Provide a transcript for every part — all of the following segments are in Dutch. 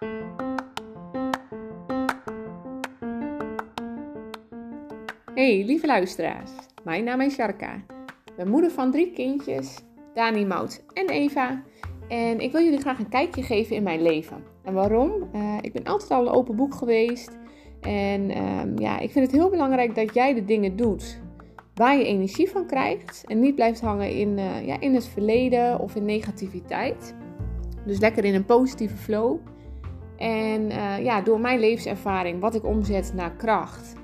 Hey lieve luisteraars, mijn naam is. Ik ben moeder van drie kindjes, Dani, Mout en Eva. En ik wil jullie graag een kijkje geven in mijn leven. En waarom? Uh, ik ben altijd al een open boek geweest. En um, ja, ik vind het heel belangrijk dat jij de dingen doet waar je energie van krijgt. En niet blijft hangen in, uh, ja, in het verleden of in negativiteit. Dus lekker in een positieve flow. En uh, ja, door mijn levenservaring, wat ik omzet naar kracht,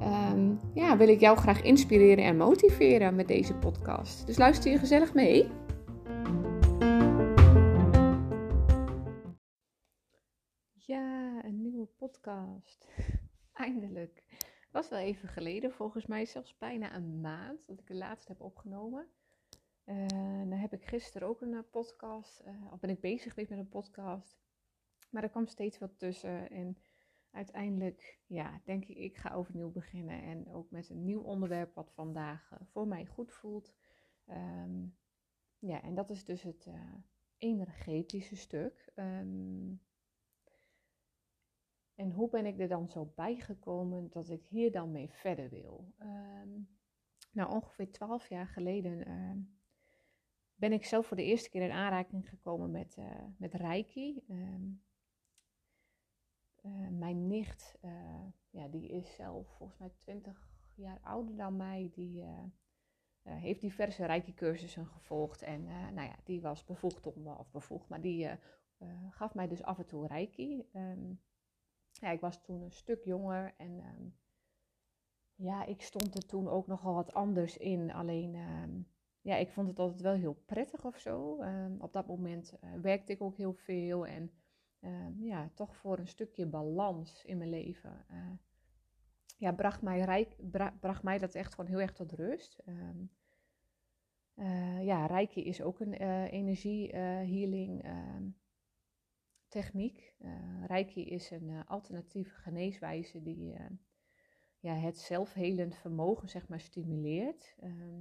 um, ja, wil ik jou graag inspireren en motiveren met deze podcast. Dus luister je gezellig mee. Ja, een nieuwe podcast. Eindelijk. Was wel even geleden, volgens mij zelfs bijna een maand dat ik de laatste heb opgenomen. Uh, dan heb ik gisteren ook een podcast, uh, of ben ik bezig geweest met een podcast. Maar er kwam steeds wat tussen en uiteindelijk, ja, denk ik, ik ga overnieuw beginnen. En ook met een nieuw onderwerp wat vandaag uh, voor mij goed voelt. Um, ja, en dat is dus het energetische stuk. Um, en hoe ben ik er dan zo bijgekomen dat ik hier dan mee verder wil? Um, nou, ongeveer twaalf jaar geleden uh, ben ik zelf voor de eerste keer in aanraking gekomen met, uh, met Reiki. Uh, mijn nicht, ja, die is zelf volgens mij 20 jaar ouder dan mij. Die heeft diverse Reiki-cursussen gevolgd. En nou ja, die was bevoegd om, of bevoegd, maar die gaf mij dus af en toe Reiki. Um, ja, ik was toen een stuk jonger en um, ja, ik stond er toen ook nogal wat anders in. Alleen, um, ja, ik vond het altijd wel heel prettig of zo. Op dat moment werkte ik ook heel veel en ja, toch voor een stukje balans in mijn leven. Uh, ja, bracht mij, rijk, bra bracht mij dat echt gewoon heel erg tot rust. Uh, ja, Reiki is ook een energie healing techniek. Uh, Reiki is een uh, alternatieve geneeswijze die uh, ja, het zelfhelend vermogen zeg maar, stimuleert. Ehm,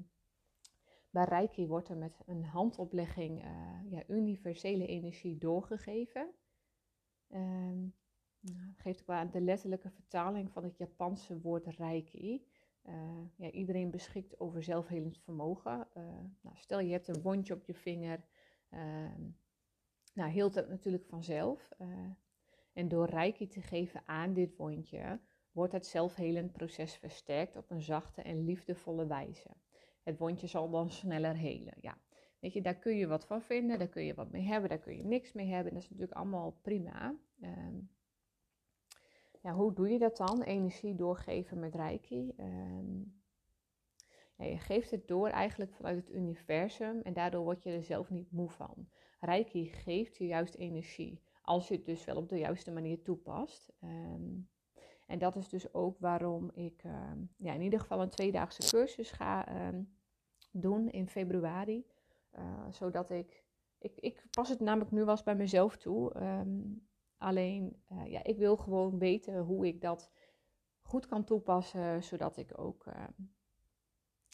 bij Reiki wordt er met een handoplegging ja, universele energie doorgegeven. Um, geeft ook aan de letterlijke vertaling van het Japanse woord Reiki. ja, iedereen beschikt over zelfhelend vermogen. nou, stel je hebt een wondje op je vinger. Ehm, nou, hield het natuurlijk vanzelf. Uh, en door reiki te geven aan dit wondje, wordt het zelfhelend proces versterkt op een zachte en liefdevolle wijze. Het wondje zal dan sneller helen. Ja, weet je, daar kun je wat van vinden, daar kun je wat mee hebben, daar kun je niks mee hebben. Dat is natuurlijk allemaal prima. Um, ja, hoe doe je dat dan? Energie doorgeven met reiki. Um, ja, je geeft het door eigenlijk vanuit het universum en daardoor word je er zelf niet moe van. Reiki geeft je juist energie, als je het dus wel op de juiste manier toepast. Um, en dat is dus ook waarom ik ja, in ieder geval een tweedaagse cursus ga doen in februari. Uh, zodat ik, ik, ik pas het namelijk nu wel eens bij mezelf toe. alleen, uh, ja, ik wil gewoon weten hoe ik dat goed kan toepassen, zodat ik ook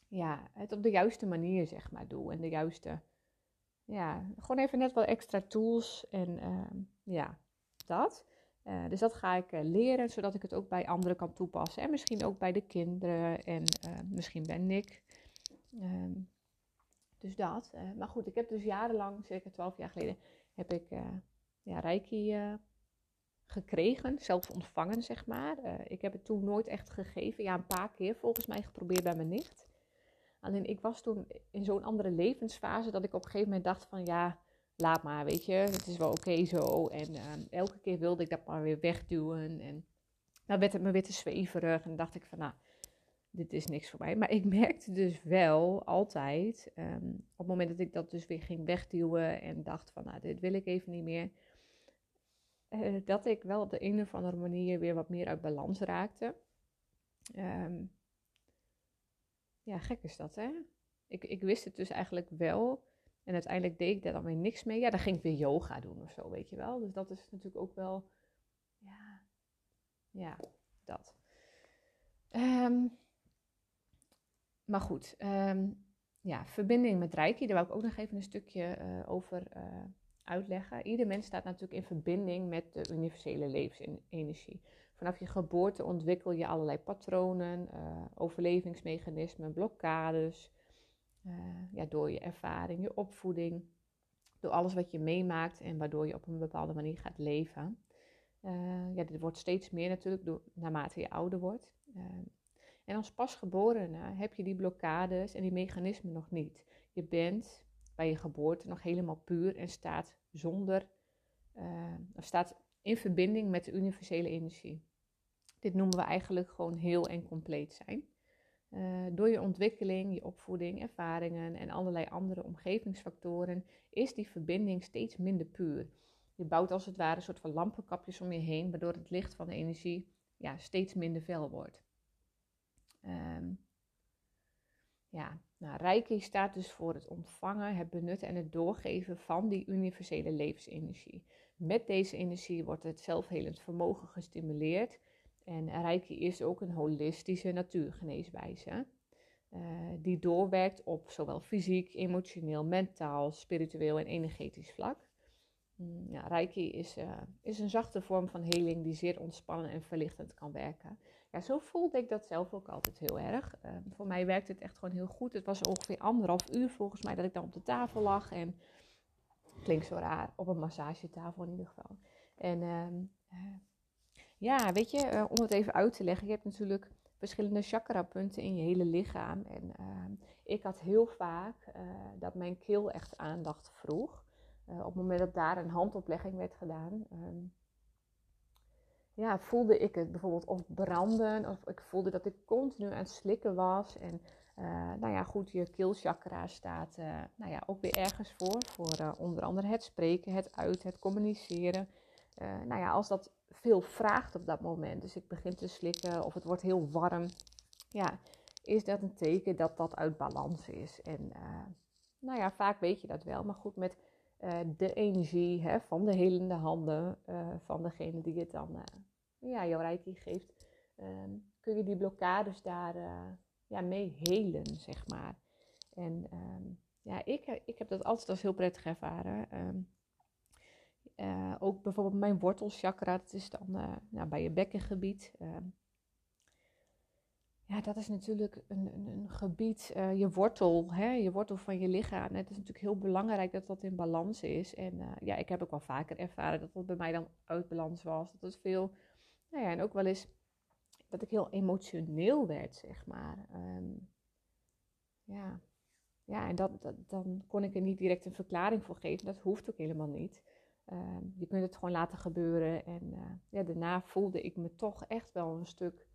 ja, het op de juiste manier zeg maar doe. En de juiste ja, gewoon even net wat extra tools en uh, ja, dat. Uh, dus dat ga ik leren, zodat ik het ook bij anderen kan toepassen. En misschien ook bij de kinderen en eh, misschien bij Nick. Dus dat. maar goed, ik heb dus jarenlang, circa 12 jaar geleden, heb ik ja, Reiki gekregen, zelf ontvangen, zeg maar. ik heb het toen nooit echt gegeven. Ja, een paar keer volgens mij geprobeerd bij mijn nicht. Alleen ik was toen in zo'n andere levensfase dat ik op een gegeven moment dacht van ja, laat maar, weet je, het is wel oké zo. En uh, elke keer wilde ik dat maar weer wegduwen. En dan werd het me weer te zweverig en dacht ik van nou, dit is niks voor mij. Maar ik merkte dus wel altijd, um, op het moment dat ik dat dus weer ging wegduwen en dacht van nou, dit wil ik even niet meer. Uh, dat ik wel op de een of andere manier weer wat meer uit balans raakte. Um, ja, gek is dat, hè? Ik, ik wist het dus eigenlijk wel. En uiteindelijk deed ik daar dan weer niks mee. Ja, dan ging ik weer yoga doen of zo, weet je wel. Dus dat is natuurlijk ook wel... Ja, ja dat. Um, maar goed, um, ja, verbinding met Reiki. Daar wou ik ook nog even een stukje uh, over uh, uitleggen. Ieder mens staat natuurlijk in verbinding met de universele levensenergie. Vanaf je geboorte ontwikkel je allerlei patronen, uh, overlevingsmechanismen, blokkades. Ja, door je ervaring, je opvoeding, door alles wat je meemaakt en waardoor je op een bepaalde manier gaat leven. Ja, dit wordt steeds meer natuurlijk door, naarmate je ouder wordt. En als pasgeborene heb je die blokkades en die mechanismen nog niet. Je bent bij je geboorte nog helemaal puur en staat zonder, of staat in verbinding met de universele energie. Dit noemen we eigenlijk gewoon heel en compleet zijn. Uh, door je ontwikkeling, je opvoeding, ervaringen en allerlei andere omgevingsfactoren is die verbinding steeds minder puur. Je bouwt als het ware een soort van lampenkapjes om je heen, waardoor het licht van de energie ja, steeds minder fel wordt. Um, ja, nou, Reiki staat dus voor het ontvangen, het benutten en het doorgeven van die universele levensenergie. Met deze energie wordt het zelfhelend vermogen gestimuleerd en Reiki is ook een holistische natuurgeneeswijze. Uh, die doorwerkt op zowel fysiek, emotioneel, mentaal, spiritueel en energetisch vlak. Mm, ja, Reiki is, uh, is een zachte vorm van heling die zeer ontspannen en verlichtend kan werken. Ja, zo voelde ik dat zelf ook altijd heel erg. Uh, voor mij werkte het echt gewoon heel goed. Het was ongeveer anderhalf uur volgens mij dat ik dan op de tafel lag. En klinkt zo raar, op een massagetafel in ieder geval. En ehm, ja, weet je, uh, om het even uit te leggen, je hebt natuurlijk verschillende chakra-punten in je hele lichaam. En uh, ik had heel vaak uh, dat mijn keel echt aandacht vroeg. op het moment dat daar een handoplegging werd gedaan, ja, voelde ik het bijvoorbeeld of branden, of ik voelde dat ik continu aan het slikken was. En nou ja, goed, je keelchakra staat nou ja, ook weer ergens voor. Voor onder andere het spreken, het uiten, het communiceren. nou ja, als dat veel vraagt op dat moment. Dus ik begin te slikken of het wordt heel warm. Ja, is dat een teken dat dat uit balans is. En uh, nou ja, vaak weet je dat wel. Maar goed, met uh, de energie hè, van de helende handen uh, van degene die het dan ja, jouw reiki geeft, ehm, kun je die blokkades daar ja, mee helen, zeg maar. En um, ja, ik, ik heb dat altijd als heel prettig ervaren. Uh, ook bijvoorbeeld mijn wortelchakra, dat is dan nou, bij je bekkengebied. Ja, dat is natuurlijk een, een, een gebied, eh, je wortel, hè, je wortel van je lichaam. Het is natuurlijk heel belangrijk dat dat in balans is. En ja, ik heb ook wel vaker ervaren dat dat bij mij dan uit balans was. Dat het veel, nou ja, en ook wel eens dat ik heel emotioneel werd, zeg maar. Um, ja. ja, en dat, dat, dan kon ik er niet direct een verklaring voor geven. Dat hoeft ook helemaal niet. Ehm, je kunt het gewoon laten gebeuren. En uh, ja, daarna voelde ik me toch echt wel een stuk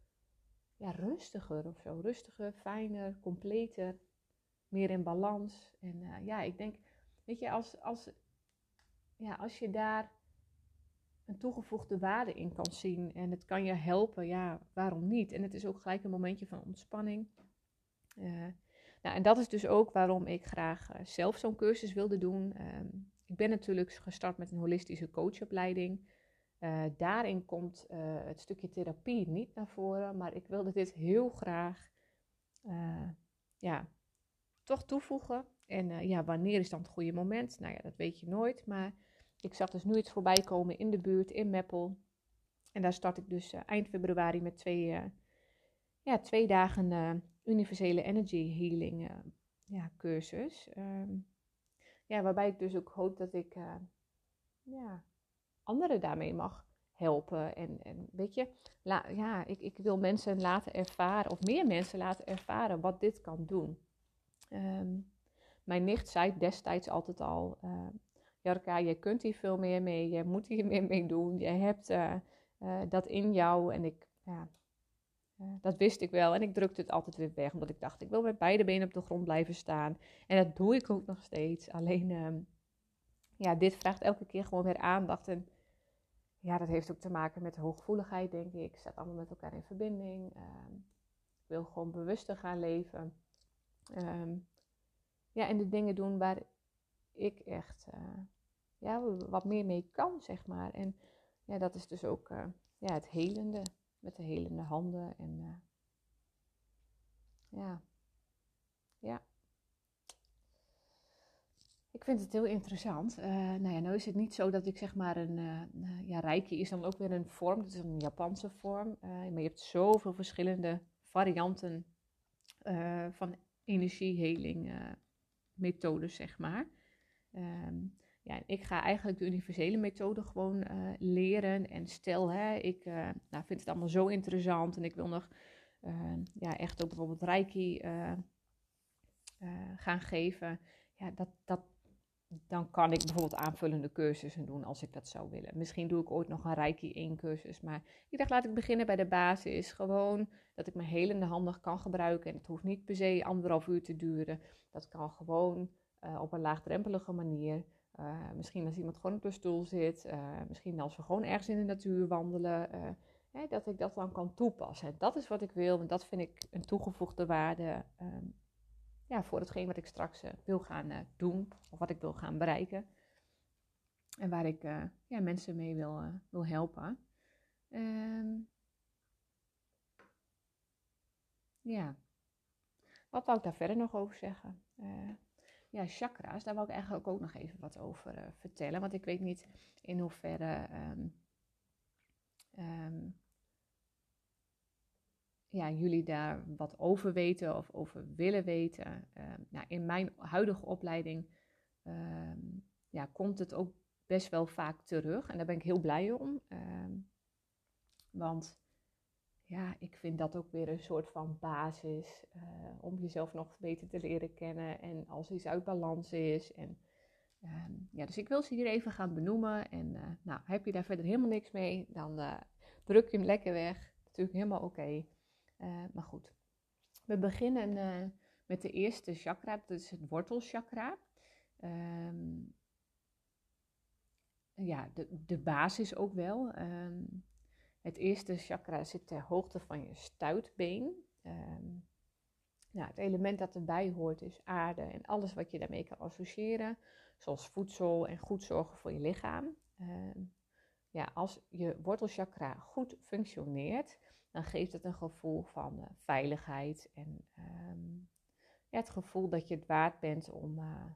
ja, rustiger of zo. Rustiger, fijner, completer, meer in balans. En uh, ja, ik denk, weet je, als, als, ja, als je daar een toegevoegde waarde in kan zien en het kan je helpen, ja, waarom niet? En het is ook gelijk een momentje van ontspanning. Uh, nou, en dat is dus ook waarom ik graag zelf zo'n cursus wilde doen. Um, ik ben natuurlijk gestart met een holistische coachopleiding. Uh, daarin komt uh, het stukje therapie niet naar voren, maar ik wilde dit heel graag uh, ja, toch toevoegen. En ja, wanneer is dan het goede moment? Nou ja, dat weet je nooit, maar ik zag dus nu iets voorbij komen in de buurt, in Meppel. En daar start ik dus eind februari met twee, ja, twee dagen universele energy healing ja, cursus. Um, ja, waarbij ik dus ook hoop dat ik ja, anderen daarmee mag helpen. En, weet je, ja, ik, ik wil mensen laten ervaren, of meer mensen laten ervaren wat dit kan doen. Um, mijn nicht zei destijds altijd al, uh, Jarka, je kunt hier veel meer mee, je moet hier meer mee doen, je hebt uh, dat in jou. En ik, ja, dat wist ik wel en ik drukte het altijd weer weg, omdat ik dacht, ik wil met beide benen op de grond blijven staan. En dat doe ik ook nog steeds. Alleen, uh, ja, dit vraagt elke keer gewoon weer aandacht. En ja, dat heeft ook te maken met hooggevoeligheid, denk ik. Ik staat allemaal met elkaar in verbinding. Uh, ik wil gewoon bewuster gaan leven. Um, ja, en de dingen doen waar ik echt uh, ja, wat meer mee kan, zeg maar. En ja, dat is dus ook uh, ja, het helende met de helende handen. En uh, ja, ja. Ik vind het heel interessant. Uh, nou ja, nou is het niet zo dat ik zeg maar een, uh, ja, Reiki is dan ook weer een vorm, dat is een Japanse vorm. Uh, maar je hebt zoveel verschillende varianten van energieheling methodes, zeg maar. Um, ja, ik ga eigenlijk de universele methode gewoon leren. En stel, hè, ik nou, vind het allemaal zo interessant en ik wil nog ja, echt ook bijvoorbeeld Reiki gaan geven. Ja, dat, dat, dan kan ik bijvoorbeeld aanvullende cursussen doen als ik dat zou willen. Misschien doe ik ooit nog een Reiki 1 cursus. Maar ik dacht, laat ik beginnen bij de basis. Gewoon dat ik mijn helende handen kan gebruiken. En het hoeft niet per se anderhalf uur te duren. Dat kan gewoon uh, op een laagdrempelige manier. Uh, misschien als iemand gewoon op een stoel zit. Uh, misschien als we gewoon ergens in de natuur wandelen. Hè, dat ik dat dan kan toepassen. En dat is wat ik wil. En dat vind ik een toegevoegde waarde ehm, voor hetgeen wat ik straks uh, wil gaan uh, doen of wat ik wil gaan bereiken. En waar ik uh, ja, mensen mee wil, wil helpen. Um, ja, wat wou ik daar verder nog over zeggen? ja, chakra's, daar wou ik eigenlijk ook nog even wat over vertellen. Want ik weet niet in hoeverre um, um, ja, jullie daar wat over weten of over willen weten. Uh, nou, in mijn huidige opleiding ehm, ja, komt het ook best wel vaak terug. En daar ben ik heel blij om. Ehm, want ja, ik vind dat ook weer een soort van basis uh, om jezelf nog beter te leren kennen. En als iets uit balans is. En, ja, dus ik wil ze hier even gaan benoemen. En eh, nou, heb je daar verder helemaal niks mee, dan eh, druk je hem lekker weg. Natuurlijk helemaal oké. Uh, maar goed, we beginnen uh, met de eerste chakra, dat is het wortelchakra. Um, ja, de, de basis ook wel. Um, het eerste chakra zit ter hoogte van je stuitbeen. Um, nou, het element dat erbij hoort is aarde en alles wat je daarmee kan associëren, zoals voedsel en goed zorgen voor je lichaam. ja, als je wortelchakra goed functioneert, dan geeft het een gevoel van uh, veiligheid en ja, het gevoel dat je het waard bent om, uh,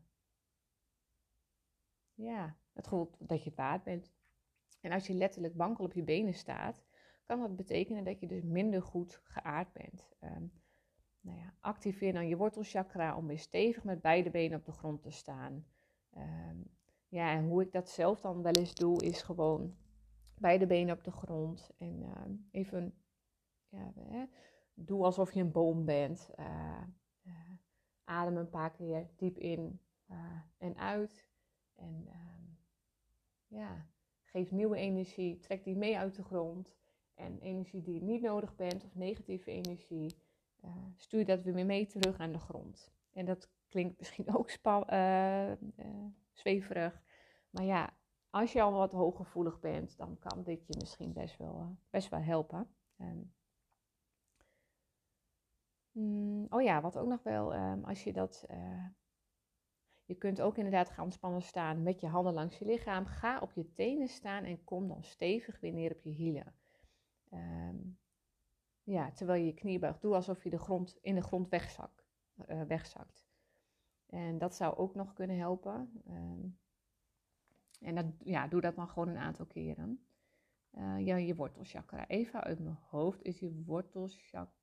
ja, het gevoel dat je het waard bent. En als je letterlijk wankel op je benen staat, kan dat betekenen dat je dus minder goed geaard bent. Um, nou ja, activeer dan je wortelchakra om weer stevig met beide benen op de grond te staan. Um, ja, en hoe ik dat zelf dan wel eens doe, is gewoon beide benen op de grond en uh, even ja, doe alsof je een boom bent. Uh, uh, adem een paar keer diep in uh, en uit. En ehm, ja, geef nieuwe energie. Trek die mee uit de grond. En energie die je niet nodig bent, of negatieve energie, stuur dat weer mee terug aan de grond. En dat klinkt misschien ook zweverig. Maar ja, als je al wat hooggevoelig bent, dan kan dit je misschien best wel, best wel helpen. Um, Mm, oh ja, wat ook nog wel, um, als je dat. Uh, je kunt ook inderdaad gaan ontspannen staan met je handen langs je lichaam. Ga op je tenen staan en kom dan stevig weer neer op je hielen. Um, ja, terwijl je je knie buigt. Doe alsof je de grond, in de grond wegzak, uh, wegzakt. En dat zou ook nog kunnen helpen. Um, en dat, ja, doe dat dan gewoon een aantal keren. Uh, ja, je wortelchakra. Even uit mijn hoofd is je wortelchakra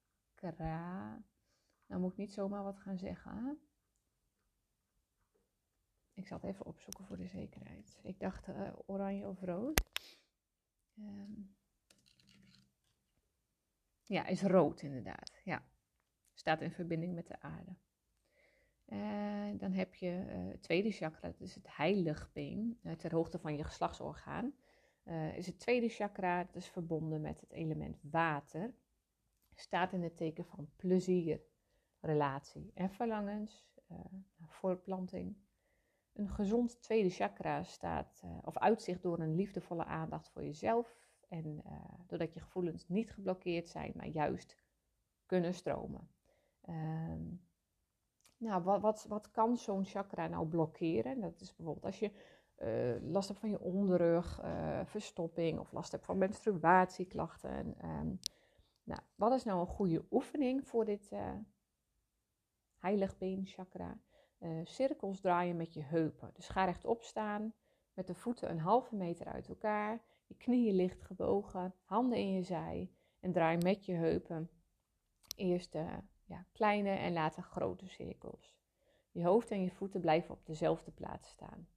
chakra. Nou moet ik niet zomaar wat gaan zeggen. Ik zal het even opzoeken voor de zekerheid. Ik dacht uh, oranje of rood. Um, ja, is rood inderdaad. Ja, staat in verbinding met de aarde. Uh, dan heb je uh, het tweede chakra, dat is het heiligbeen, uh, ter hoogte van je geslachtsorgaan. is het tweede chakra, dat is verbonden met het element water staat in het teken van plezier, relatie en verlangens, uh, voortplanting. Een gezond tweede chakra staat uh, of uitzicht door een liefdevolle aandacht voor jezelf en uh, doordat je gevoelens niet geblokkeerd zijn, maar juist kunnen stromen. Um, nou, wat, wat, wat kan zo'n chakra nou blokkeren? Dat is bijvoorbeeld als je last hebt van je onderrug, verstopping of last hebt van menstruatieklachten. Um, nou, wat is nou een goede oefening voor dit uh, heiligbeen chakra? cirkels draaien met je heupen. Dus ga rechtop staan met de voeten een halve meter uit elkaar. Je knieën licht gebogen, handen in je zij en draai met je heupen eerst ja, kleine en later grote cirkels. Je hoofd en je voeten blijven op dezelfde plaats staan.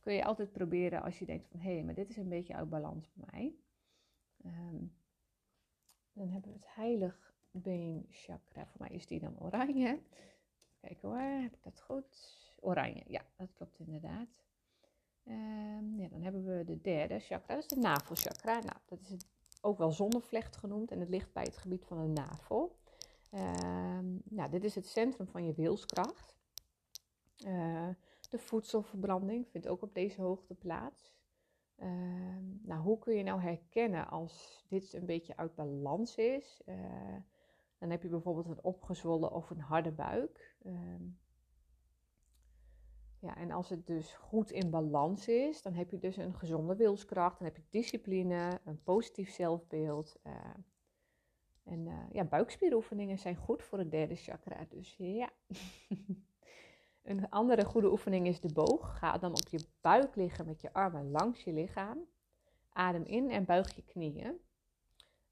Kun je altijd proberen als je denkt van hé, hey, maar dit is een beetje uit balans bij mij. Ehm, dan hebben we het heilig been chakra. Voor mij is die dan oranje. Kijk hoor, heb ik dat goed? Oranje, ja, dat klopt inderdaad. Um, ja, dan hebben we de derde chakra, dat is de navelchakra. Nou, dat is ook wel zonnevlecht genoemd en het ligt bij het gebied van de navel. Ehm, nou, dit is het centrum van je wilskracht. Uh, de voedselverbranding vindt ook op deze hoogte plaats. Ehm, nou, hoe kun je nou herkennen als dit een beetje uit balans is? Uh, dan heb je bijvoorbeeld een opgezwollen of een harde buik. Ehm, ja, en als het dus goed in balans is, dan heb je dus een gezonde wilskracht, dan heb je discipline, een positief zelfbeeld. Uh, en uh, ja, buikspieroefeningen zijn goed voor het derde chakra, dus ja. een andere goede oefening is de boog. Ga dan op je buik liggen met je armen langs je lichaam. Adem in en buig je knieën.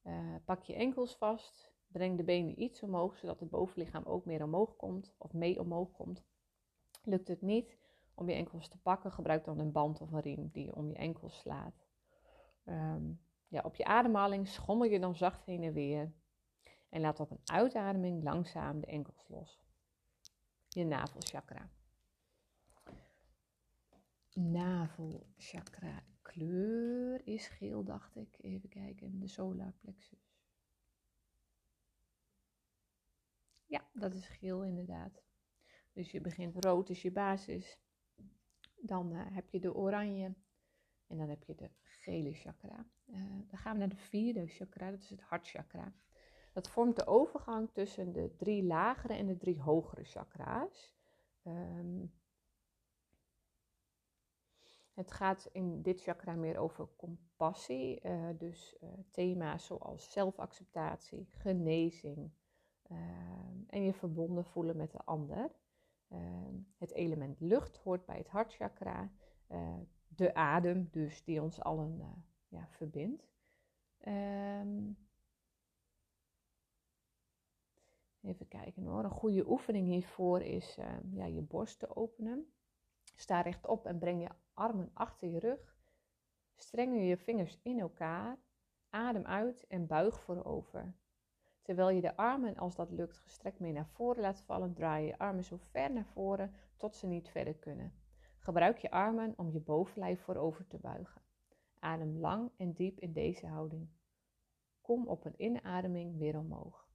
Uh, pak je enkels vast. Breng de benen iets omhoog, zodat het bovenlichaam ook meer omhoog komt of mee omhoog komt. Lukt het niet om je enkels te pakken, gebruik dan een band of een riem die je om je enkels slaat. Um, ja, op je ademhaling schommel je dan zacht heen en weer. En laat op een uitademing langzaam de enkels los. Je navelchakra. Navelchakra kleur is geel, dacht ik. Even kijken, de solar plexus. Ja, dat is geel inderdaad. Dus je begint rood is je basis. Dan uh, heb je de oranje. En dan heb je de gele chakra. Uh, dan gaan we naar de vierde chakra, dat is het hartchakra. Dat vormt de overgang tussen de drie lagere en de drie hogere chakra's. Um, het gaat in dit chakra meer over compassie, uh, dus uh, thema's zoals zelfacceptatie, genezing uh, en je verbonden voelen met de ander. Ehm, het element lucht hoort bij het hartchakra, de adem dus die ons allen ja, verbindt. Even kijken hoor. Een goede oefening hiervoor is uh, ja, je borst te openen. Sta rechtop en breng je armen achter je rug. Strengel je vingers in elkaar. Adem uit en buig voorover. Terwijl je de armen, als dat lukt, gestrekt mee naar voren laat vallen, draai je armen zo ver naar voren tot ze niet verder kunnen. Gebruik je armen om je bovenlijf voorover te buigen. Adem lang en diep in deze houding. Kom op een inademing weer omhoog.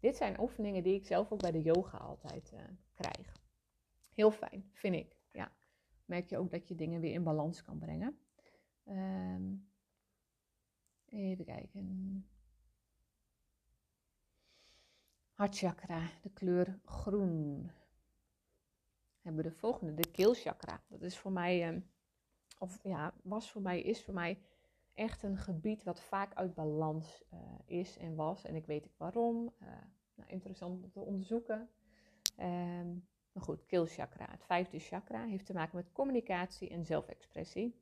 Dit zijn oefeningen die ik zelf ook bij de yoga altijd uh, krijg. Heel fijn, vind ik. Ja. Merk je ook dat je dingen weer in balans kan brengen. Um, even kijken. Hartchakra, de kleur groen. Hebben we de volgende, de keelchakra. Dat is voor mij, um, of ja, was voor mij, is voor mij echt een gebied wat vaak uit balans uh, is en was. En ik weet ook waarom. Uh, nou, interessant om te onderzoeken. Um, maar goed, keelchakra. Het vijfde chakra heeft te maken met communicatie en zelfexpressie.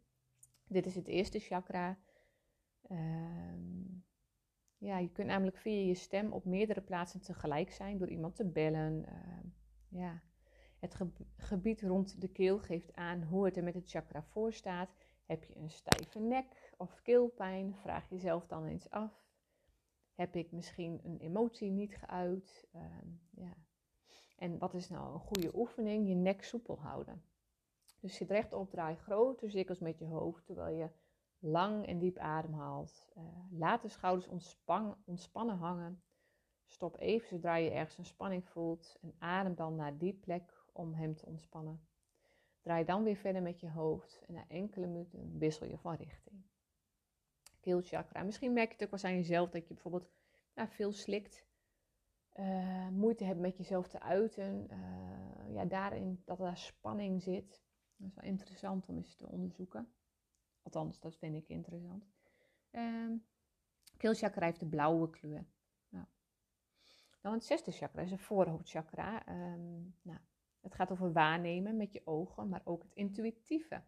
Dit is het eerste chakra. Um, ja, je kunt namelijk via je stem op meerdere plaatsen tegelijk zijn door iemand te bellen. Uh, ja. Het ge gebied rond de keel geeft aan hoe het er met het chakra voor staat. Heb je een stijve nek of keelpijn? Vraag jezelf dan eens af. Heb ik misschien een emotie niet geuit? Uh, ja. En wat is nou een goede oefening? Je nek soepel houden. Dus zit rechtop, draai grote cirkels met je hoofd, terwijl je lang en diep ademhaalt. Uh, laat de schouders ontspannen hangen. Stop even zodra je ergens een spanning voelt en adem dan naar die plek om hem te ontspannen. Draai dan weer verder met je hoofd en na enkele minuten wissel je van richting. Keelchakra. Misschien merk je het ook wel aan jezelf dat je bijvoorbeeld veel slikt uh, moeite hebt met jezelf te uiten. Uh, ja, daarin dat daar spanning zit. Dat is wel interessant om eens te onderzoeken. Althans, dat vind ik interessant. Keelchakra heeft de blauwe kleur. Nou. Dan het zesde chakra is een voorhoofdchakra. Um, nou, het gaat over waarnemen met je ogen, maar ook het intuïtieve.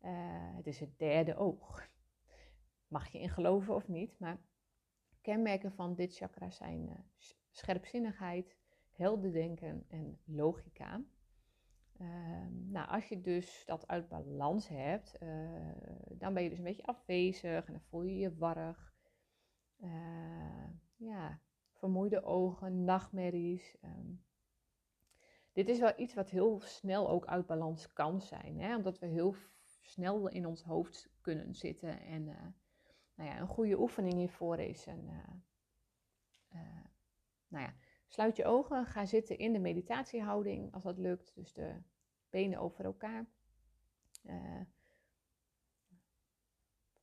Uh, het is het derde oog. Mag je in geloven of niet, maar kenmerken van dit chakra zijn uh, scherpzinnigheid, helder denken en logica. Ehm, nou, als je dus dat uit balans hebt, uh, dan ben je dus een beetje afwezig en dan voel je je warrig. Ja, vermoeide ogen, nachtmerries. Um. Dit is wel iets wat heel snel ook uit balans kan zijn, hè? omdat we heel snel in ons hoofd kunnen zitten. En uh, nou ja, een goede oefening hiervoor is een, nou ja, Sluit je ogen, ga zitten in de meditatiehouding als dat lukt. Dus de benen over elkaar.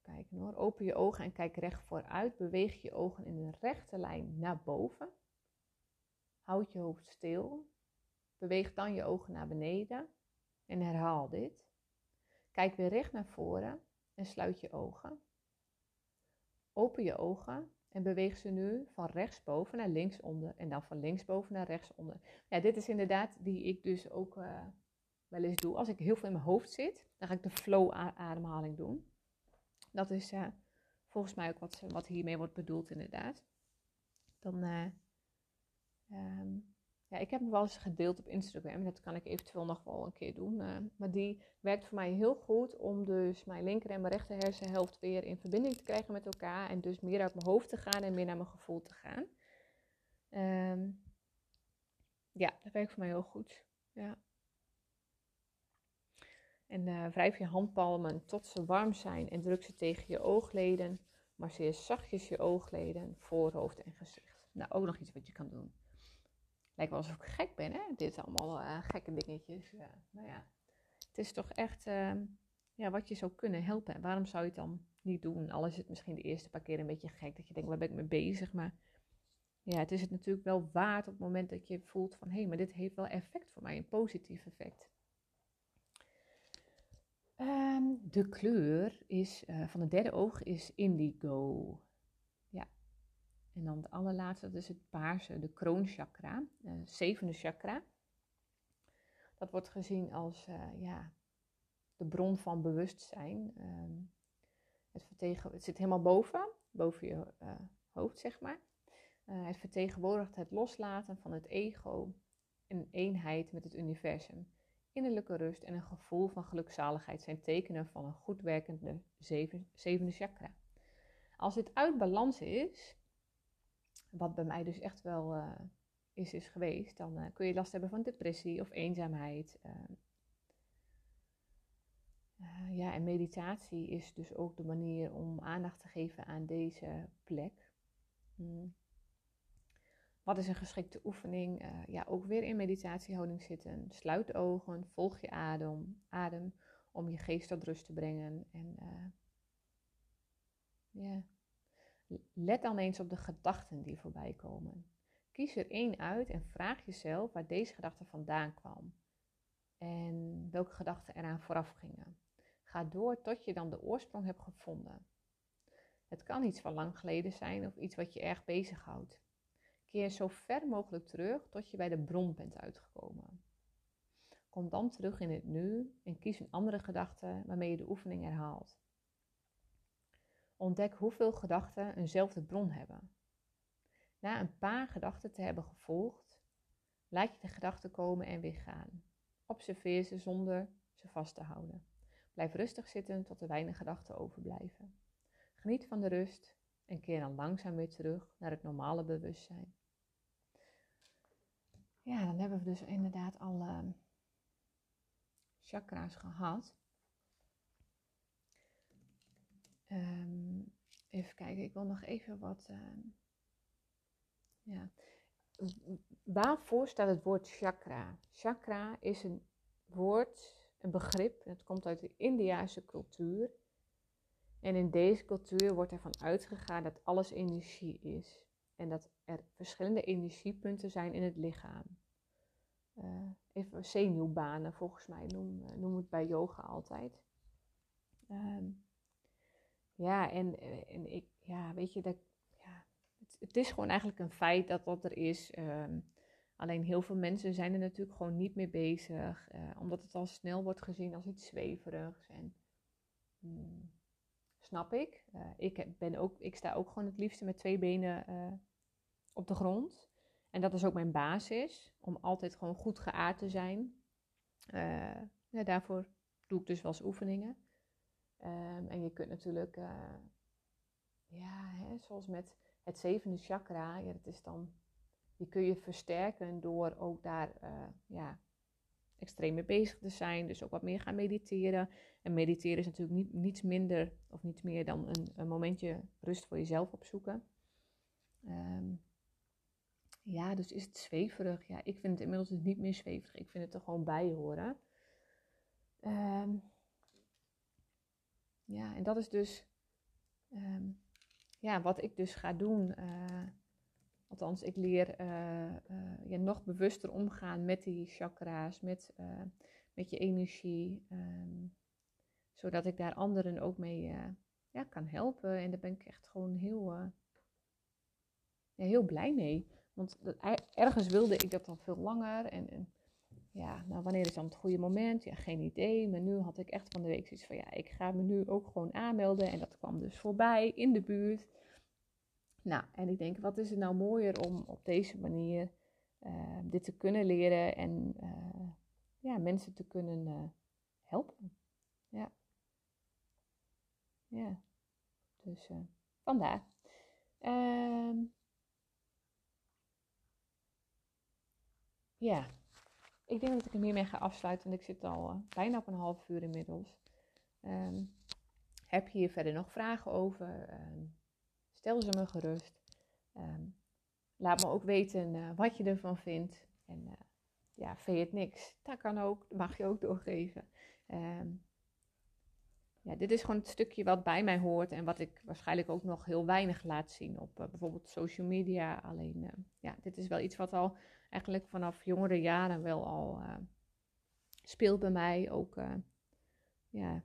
Kijken hoor. Open je ogen en kijk recht vooruit. Beweeg je ogen in een rechte lijn naar boven. Houd je hoofd stil. Beweeg dan je ogen naar beneden. En herhaal dit. Kijk weer recht naar voren en sluit je ogen. Open je ogen en beweeg ze nu van rechtsboven naar linksonder en dan van linksboven naar rechtsonder. Ja, dit is inderdaad die ik dus ook uh, wel eens doe. Als ik heel veel in mijn hoofd zit, dan ga ik de flow ademhaling doen. Dat is uh, volgens mij ook wat, wat hiermee wordt bedoeld inderdaad. Dan uh, um, ja, ik heb hem wel eens gedeeld op Instagram. Dat kan ik eventueel nog wel een keer doen. Uh, maar die werkt voor mij heel goed om dus mijn linker en mijn rechter hersenhelft weer in verbinding te krijgen met elkaar. En dus meer uit mijn hoofd te gaan en meer naar mijn gevoel te gaan. Um, ja, dat werkt voor mij heel goed. Ja. En uh, wrijf je handpalmen tot ze warm zijn en druk ze tegen je oogleden. Masseer zachtjes je oogleden, voorhoofd en gezicht. Nou, ook nog iets wat je kan doen. Lijkt wel alsof ik gek ben, hè? Dit allemaal uh, gekke dingetjes. Nou ja, het is toch echt uh, ja, wat je zou kunnen helpen. En waarom zou je het dan niet doen? Al is het misschien de eerste paar keer een beetje gek, dat je denkt, waar ben ik mee bezig? Maar ja, het is het natuurlijk wel waard op het moment dat je voelt van, hé, hey, maar dit heeft wel effect voor mij, een positief effect. Um, de kleur is, uh, van het derde oog is indigo. En dan de allerlaatste, dat is het paarse, de kroonchakra, uh, zevende chakra. Dat wordt gezien als uh, ja, de bron van bewustzijn. Uh, het, vertegen, het zit helemaal boven, boven je uh, hoofd, zeg maar. het vertegenwoordigt het loslaten van het ego in eenheid met het universum. Innerlijke rust en een gevoel van gelukzaligheid zijn tekenen van een goed werkende zeven, zevende chakra. Als dit uit balans is, wat bij mij dus echt wel uh, is, is geweest, dan uh, kun je last hebben van depressie of eenzaamheid. Uh, ja, en meditatie is dus ook de manier om aandacht te geven aan deze plek. Hmm. Wat is een geschikte oefening? ja, ook weer in meditatiehouding zitten. Sluit de ogen, volg je adem, adem om je geest tot rust te brengen. En ja, Let dan eens op de gedachten die voorbij komen. Kies er één uit en vraag jezelf waar deze gedachte vandaan kwam en welke gedachten eraan vooraf gingen. Ga door tot je dan de oorsprong hebt gevonden. Het kan iets van lang geleden zijn of iets wat je erg bezighoudt. Keer zo ver mogelijk terug tot je bij de bron bent uitgekomen. Kom dan terug in het nu en kies een andere gedachte waarmee je de oefening herhaalt. Ontdek hoeveel gedachten eenzelfde bron hebben. Na een paar gedachten te hebben gevolgd, laat je de gedachten komen en weer gaan. Observeer ze zonder ze vast te houden. Blijf rustig zitten tot er weinig gedachten overblijven. Geniet van de rust en keer dan langzaam weer terug naar het normale bewustzijn. Ja, dan hebben we dus inderdaad alle chakra's gehad. Um, even kijken, ik wil nog even wat. Uh, ja. Waarvoor staat het woord chakra? Chakra is een woord, een begrip. Het komt uit de Indiase cultuur. En in deze cultuur wordt ervan uitgegaan dat alles energie is. En dat er verschillende energiepunten zijn in het lichaam. Uh, even zenuwbanen, volgens mij noem, uh, noem het bij yoga altijd. Um, ja, en, eh, en ik, ja, weet je, dat, ja, het, het, is gewoon eigenlijk een feit dat dat er is. Um, Alleen heel veel mensen zijn er natuurlijk gewoon niet mee bezig, uh, omdat het al snel wordt gezien als iets zweverigs. En hmm, snap ik. Uh, ik, ben ook, ik sta ook gewoon het liefste met twee benen uh, op de grond. En dat is ook mijn basis, om altijd gewoon goed geaard te zijn. ja, daarvoor doe ik dus wel eens oefeningen. Um, en je kunt natuurlijk, ja, hè, zoals met het zevende chakra, ja, dat is dan die kun je versterken door ook daar uh, ja, extreem mee bezig te zijn. Dus ook wat meer gaan mediteren. En mediteren is natuurlijk niet, niets minder of niets meer dan een, een momentje rust voor jezelf opzoeken. Um, ja, dus is het zweverig? Ja, ik vind het inmiddels dus niet meer zweverig. Ik vind het er gewoon bij horen. Um, ja, en dat is dus um, ja, wat ik dus ga doen. Uh, Althans, ik leer uh, nog bewuster omgaan met die chakra's, met, met je energie. Um, zodat ik daar anderen ook mee ja, kan helpen. En daar ben ik echt gewoon heel, ja, heel blij mee. Want ergens wilde ik dat al veel langer. En, ja, nou wanneer is dan het goede moment? Ja, geen idee. Maar nu had ik echt van de week zoiets van ja, ik ga me nu ook gewoon aanmelden. En dat kwam dus voorbij in de buurt. Nou, en ik denk, wat is het nou mooier om op deze manier uh, dit te kunnen leren en uh, ja, mensen te kunnen uh, helpen. Ja. Ja. Dus vandaar. Um, ja. Ik denk dat ik hem hiermee ga afsluiten, want ik zit al bijna op een half uur inmiddels. Um, heb je hier verder nog vragen over? Um, Stel ze me gerust. Ehm, laat me ook weten uh, wat je ervan vindt. En uh, ja, vind je het niks? Dat kan ook, dat mag je ook doorgeven. Ja, dit is gewoon het stukje wat bij mij hoort en wat ik waarschijnlijk ook nog heel weinig laat zien op bijvoorbeeld social media. Alleen, ja, dit is wel iets wat al eigenlijk vanaf jongere jaren wel al speelt bij mij. Ook, ja,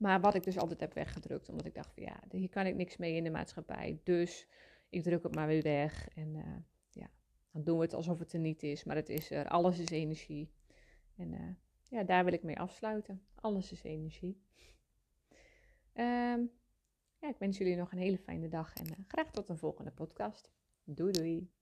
maar wat ik dus altijd heb weggedrukt, omdat ik dacht van ja, hier kan ik niks mee in de maatschappij. Dus ik druk het maar weer weg. En uh, ja, dan doen we het alsof het er niet is. Maar het is er. Alles is energie. En uh, ja, daar wil ik mee afsluiten. Alles is energie. Um, ja, ik wens jullie nog een hele fijne dag en uh, graag tot een volgende podcast. Doei doei.